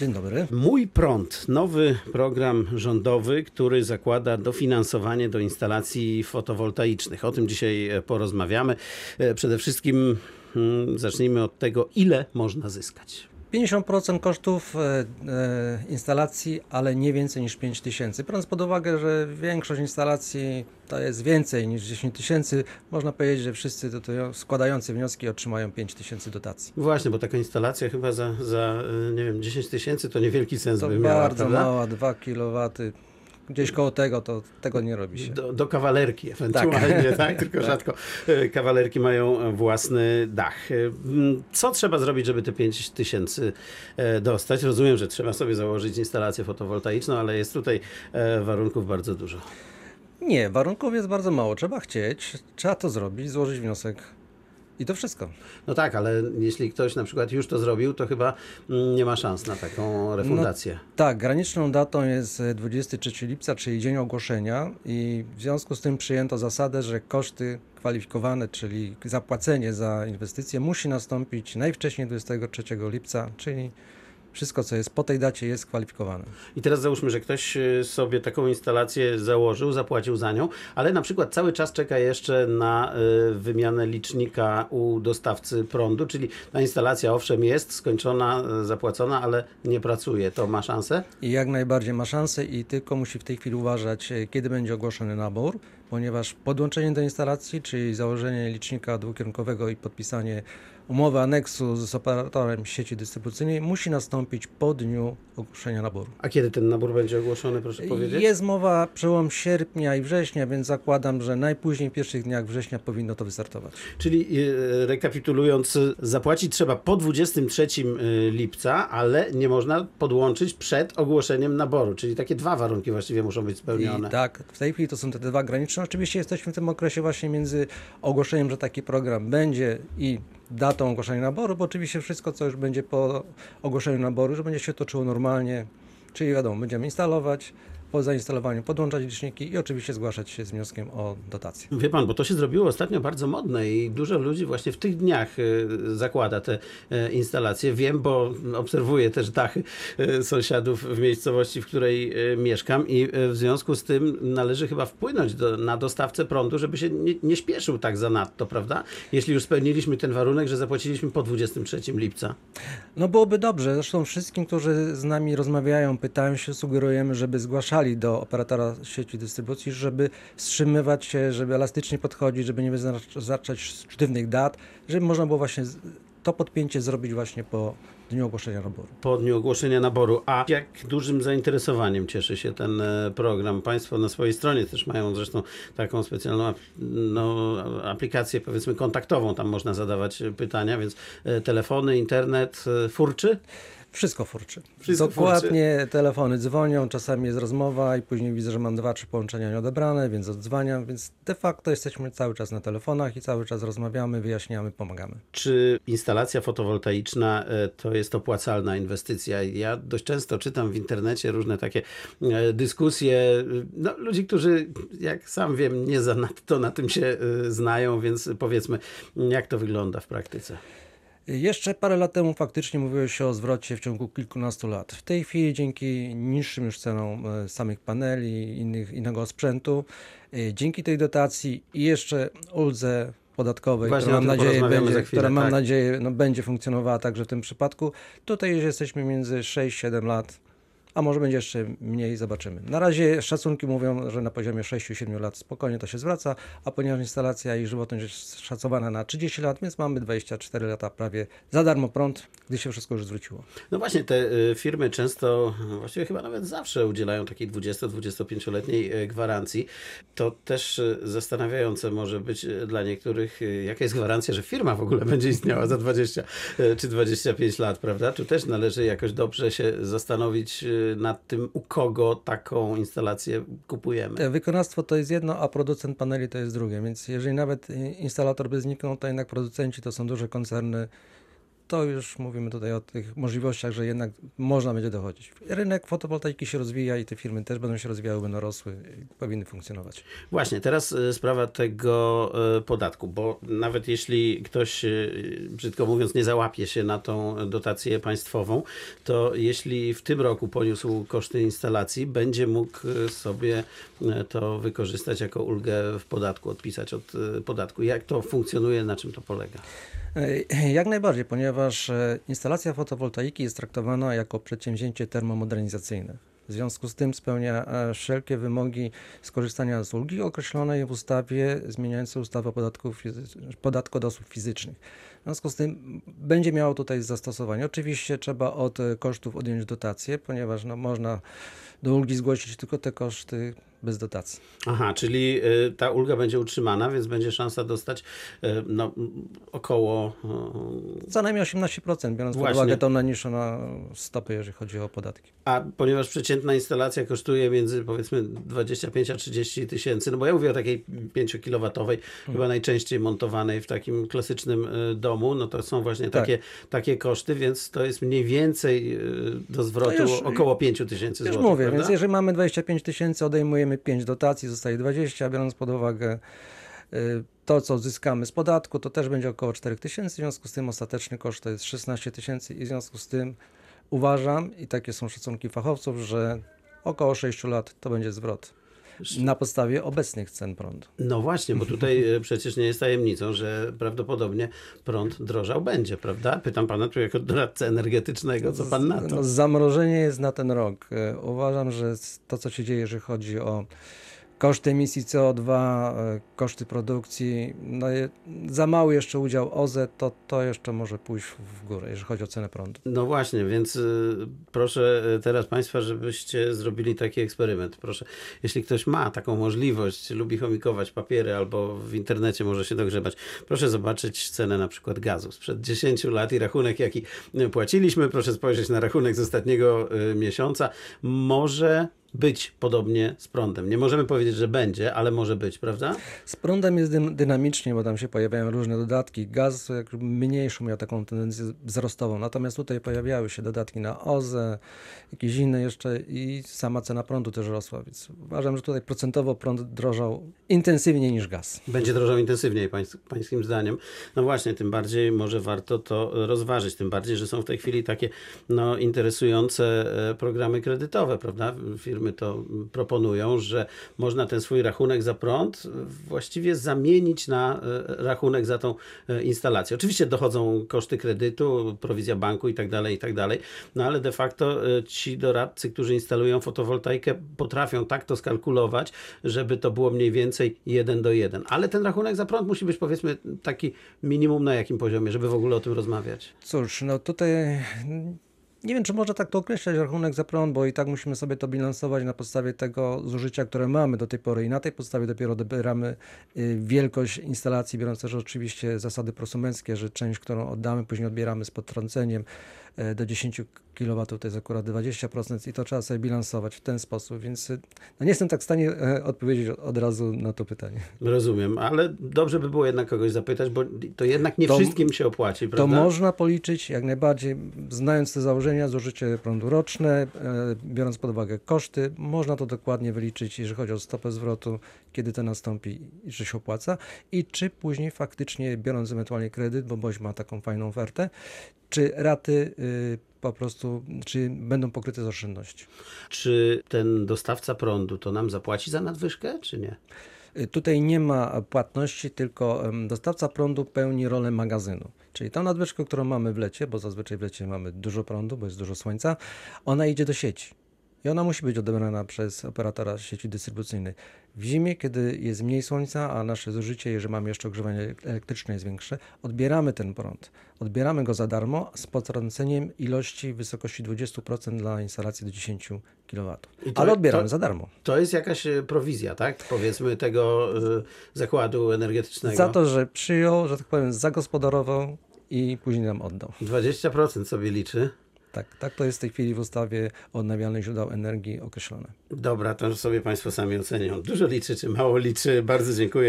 Dzień dobry. Mój prąd, nowy program rządowy, który zakłada dofinansowanie do instalacji fotowoltaicznych. O tym dzisiaj e, porozmawiamy. E, Przede wszystkim mm, zacznijmy od tego, ile można zyskać. 50% kosztów e, e, instalacji, ale nie więcej niż 5 tysięcy. Biorąc pod uwagę, że większość instalacji to jest więcej niż 10 tysięcy, można powiedzieć, że wszyscy składający wnioski otrzymają 5 tysięcy dotacji. Właśnie, bo taka instalacja chyba za, za e, nie wiem, 10 tysięcy to niewielki sens To by miała, bardzo prawda? mała, 2 kW. Gdzieś koło tego, to tego nie robi się. Do, do kawalerki ewentualnie, tak? Tylko rzadko e, kawalerki mają własny dach. E, Co trzeba zrobić, żeby te 5 tysięcy e, dostać? Rozumiem, że trzeba sobie założyć instalację fotowoltaiczną, ale jest tutaj warunków bardzo dużo. Nie, warunków jest bardzo mało. Trzeba chcieć, trzeba to zrobić, złożyć wniosek i to wszystko. No tak, ale jeśli ktoś na przykład już to zrobił, to chyba mm, nie ma szans na taką refundację. Tak, graniczną datą jest e, 23 lipca, czyli dzień ogłoszenia i w związku z tym przyjęto zasadę, że koszty kwalifikowane, czyli zapłacenie za inwestycję musi nastąpić najwcześniej 23 lipca, czyli wszystko co jest po tej dacie jest kwalifikowane. I teraz załóżmy, że ktoś y, sobie taką instalację założył, zapłacił za nią, ale na przykład cały czas czeka jeszcze na y, wymianę licznika u dostawcy prądu, czyli ta instalacja owszem jest skończona, y, zapłacona, ale nie pracuje. To ma szansę? I jak najbardziej ma szansę i tylko musi w tej chwili uważać, e, kiedy będzie ogłoszony nabór, ponieważ podłączenie do instalacji, czyli założenie licznika dwukierunkowego i podpisanie umowy aneksu z operatorem sieci dystrybucyjnej musi nastąpić po dniu ogłoszenia naboru. A kiedy ten nabór będzie ogłoszony, proszę powiedzieć? Jest mowa przełom sierpnia i września, więc zakładam, że najpóźniej w pierwszych dniach września powinno to wystartować. Czyli y, rekapitulując, zapłacić trzeba po 23 y, lipca, ale nie można podłączyć przed ogłoszeniem naboru. Czyli takie dwa warunki właściwie muszą być spełnione. I tak, w tej chwili to są te dwa graniczne. Oczywiście jesteśmy w tym okresie właśnie między ogłoszeniem, że taki program będzie i datą ogłoszenia naboru, bo oczywiście wszystko, co już będzie po ogłoszeniu naboru, że będzie się toczyło normalnie, czyli wiadomo, będziemy instalować, po zainstalowaniu podłączać liczniki i oczywiście zgłaszać się z wnioskiem o dotację. Wie pan, bo to się zrobiło ostatnio bardzo modne i dużo ludzi właśnie w tych dniach y, zakłada te y, instalacje. Wiem, bo obserwuję też dachy y, sąsiadów w miejscowości, w której mieszkam i w związku z tym należy chyba wpłynąć do, na dostawcę prądu, żeby się nie, nie śpieszył tak zanadto, prawda? Jeśli już spełniliśmy ten warunek, że zapłaciliśmy po 23 lipca. No byłoby dobrze. Zresztą wszystkim, którzy z nami rozmawiają, pytają się, sugerujemy, żeby zgłaszali do operatora sieci dystrybucji, żeby wstrzymywać się, żeby elastycznie podchodzić, żeby nie wyznaczać sztywnych dat, żeby można było właśnie to podpięcie zrobić właśnie po dniu ogłoszenia naboru. po dniu ogłoszenia naboru. A jak dużym zainteresowaniem cieszy się ten e, program? Państwo na swojej stronie też mają zresztą taką specjalną no, aplikację, powiedzmy, kontaktową. Tam można zadawać pytania, więc e, telefony, internet, e, furczy. Wszystko furczy. Wszystko Dokładnie telefony dzwonią, czasami jest rozmowa i później widzę, że mam dwa, trzy połączenia nieodebrane, więc odzwaniam, więc de facto jesteśmy cały czas na telefonach i cały czas rozmawiamy, wyjaśniamy, pomagamy. Czy instalacja fotowoltaiczna e, to jest opłacalna inwestycja? Ja dość często czytam w internecie różne takie e, dyskusje. No, ludzi, którzy, jak sam wiem, nie zanadto na tym się e, znają, więc powiedzmy, jak to wygląda w praktyce? Jeszcze parę lat temu faktycznie mówiło się o zwrocie w ciągu kilkunastu lat. W tej chwili dzięki niższym już cenom e, samych paneli, innych, innego sprzętu, e, dzięki tej dotacji i jeszcze uldze podatkowej, Właśnie która mam nadzieję, będzie, chwilę, która mam tak. nadzieję no, będzie funkcjonowała także w tym przypadku. Tutaj już jesteśmy między 6-7 lat, a może będzie jeszcze mniej, zobaczymy. Na razie szacunki mówią, że na poziomie 6-7 lat spokojnie to się zwraca, a ponieważ instalacja i żywotność jest szacowana na 30 lat, więc mamy 24 lata prawie za darmo prąd, gdy się wszystko już zwróciło. No właśnie, te y, firmy często, właściwie chyba nawet zawsze udzielają takiej 20-25-letniej y, gwarancji. To też y, zastanawiające może być dla niektórych, jaka jest gwarancja, że firma w ogóle będzie istniała za 20 y, czy 25 lat, prawda? Tu też należy jakoś dobrze się zastanowić nad tym, u kogo taką instalację kupujemy. E, Wykonawstwo to jest jedno, a producent paneli to jest drugie, więc jeżeli nawet instalator by zniknął, to jednak producenci to są duże koncerny to już mówimy tutaj o tych możliwościach, że jednak można będzie dochodzić. Rynek fotowoltaiki się rozwija i te firmy też będą się rozwijały, będą rosły i powinny funkcjonować. Właśnie, teraz e, sprawa tego e, podatku, bo nawet jeśli ktoś, e, brzydko mówiąc, nie załapie się na tą dotację państwową, to jeśli w tym roku poniósł koszty instalacji, będzie mógł sobie to wykorzystać jako ulgę w podatku, odpisać od podatku. Jak to funkcjonuje, na czym to polega? E, Jak najbardziej, ponieważ e, instalacja fotowoltaiki jest traktowana jako przedsięwzięcie termomodernizacyjne. W związku z tym spełnia e, wszelkie wymogi skorzystania z ulgi określonej w ustawie zmieniającej ustawę o podatku, podatku od osób fizycznych. W związku z tym będzie miało tutaj zastosowanie. Oczywiście trzeba od kosztów odjąć dotację, ponieważ no, można do ulgi zgłosić tylko te koszty bez dotacji. Aha, czyli e, ta ulga będzie utrzymana, więc będzie szansa dostać e, no, około e, Co najmniej 18%, biorąc Właśnie. pod uwagę tą najniższą na stopę, jeżeli chodzi o podatki. A ponieważ przeciętna instalacja kosztuje między powiedzmy 25 a 30 tysięcy, no bo ja mówię o takiej 5-kilowatowej, chyba najczęściej montowanej w takim klasycznym y, domu, no to są właśnie Tak. takie, takie koszty, więc to jest mniej więcej y, do zwrotu To już- około 5 tysięcy Już złotych. mówię, prawda? więc jeżeli mamy 25 tysięcy, odejmujemy 5 dotacji, zostaje 20, biorąc pod uwagę y, to, co zyskamy z podatku, to też będzie około 4 tysięcy, w związku z tym ostateczny koszt to jest 16 tysięcy i w związku z tym uważam, i takie są szacunki fachowców, że około 6 lat to będzie zwrot na podstawie obecnych cen prądu. No właśnie, bo tutaj y, przecież nie jest tajemnicą, że prawdopodobnie prąd drożał będzie, prawda? Pytam pana tu jako doradcę energetycznego, co pan na to? No, zamrożenie jest na ten rok. E, Uważam, że to, co się dzieje, jeżeli chodzi o koszty emisji CO2, e, koszty produkcji, no, za mały jeszcze udział OZE, to to jeszcze może pójść w górę, jeżeli chodzi o cenę prądu. No właśnie, więc y, proszę y, teraz Państwa, żebyście zrobili taki eksperyment. Proszę, jeśli ktoś ma taką możliwość, lubi chomikować papiery albo w internecie może się dogrzebać, proszę zobaczyć cenę na przykład gazu sprzed 10 lat i rachunek, jaki płaciliśmy. Proszę spojrzeć na rachunek z ostatniego miesiąca. Może być podobnie z prądem. Nie możemy powiedzieć, że będzie, ale może być, prawda? Z prądem jest dynamicznie, bo tam się pojawiają różne dodatki. Gaz mniejszą miał taką tendencję wzrostową, natomiast tutaj pojawiały się dodatki na OZE, jakieś inne jeszcze i sama cena prądu też rosła, więc uważam, że tutaj procentowo prąd drożał intensywniej niż gaz. Będzie drożał intensywniej, pańs- pańskim zdaniem. No właśnie, tym bardziej może warto to rozważyć, tym bardziej, że są w tej chwili takie no, interesujące e, programy kredytowe, prawda? Firmy to proponują, że można ten swój rachunek za prąd właściwie zamienić na e, rachunek za tą e, instalację. Oczywiście dochodzą koszty kredytu, prowizja banku i tak dalej, i tak dalej, no ale de facto e, ci doradcy, którzy instalują fotowoltaikę, potrafią tak to skalkulować, żeby to było mniej więcej 1 do 1. Ale ten rachunek za prąd musi być powiedzmy taki minimum na jakim poziomie, żeby w ogóle o tym rozmawiać. Cóż, no tutaj nie wiem, czy można tak to określać, rachunek za prąd, bo i tak musimy sobie to bilansować na podstawie tego zużycia, które mamy do tej pory. I na tej podstawie dopiero dobieramy y, wielkość instalacji, biorąc też oczywiście zasady prosumenckie, że część, którą oddamy, później odbieramy z podtrąceniem e, do 10 kW to jest akurat 20% i to trzeba sobie bilansować w ten sposób, więc y, no nie jestem tak w stanie e, odpowiedzieć od- razu na to pytanie. Rozumiem, ale dobrze by było jednak kogoś zapytać, bo to jednak nie To- wszystkim się opłaci, To prawda? można policzyć jak najbardziej, znając te założenia, zużycie prądu roczne, e, biorąc pod uwagę koszty, można to dokładnie wyliczyć, jeżeli chodzi o stopę zwrotu, kiedy to nastąpi i czy się opłaca i czy później faktycznie biorąc ewentualnie kredyt, bo Boś ma taką fajną ofertę, czy raty po prostu, czy będą pokryte z oszczędności. Czy ten dostawca prądu to nam zapłaci za nadwyżkę, czy nie? Y, Tutaj nie ma płatności, tylko dostawca prądu pełni rolę magazynu. Czyli tą nadwyżkę, którą mamy w lecie, bo zazwyczaj w lecie mamy dużo prądu, bo jest dużo słońca, ona idzie do sieci. I ona musi być odebrana przez operatora sieci dystrybucyjnej. W zimie, kiedy jest mniej słońca, a nasze zużycie, jeżeli mamy jeszcze ogrzewanie elektryczne jest większe, odbieramy ten prąd. Odbieramy go za darmo z potrąceniem ilości w wysokości 20% dla instalacji do 10 kW. To- Ale odbieramy to- za darmo. To jest jakaś e, prowizja, tak? Powiedzmy tego y, zakładu energetycznego. Za to, że przyjął, że tak powiem, zagospodarował i później nam oddał. 20% sobie liczy. Tak, tak to jest w tej chwili w ustawie o odnawialnych źródeł energii określone. Dobra, to sobie Państwo sami ocenią. Dużo liczy, czy mało liczy. Bardzo dziękuję.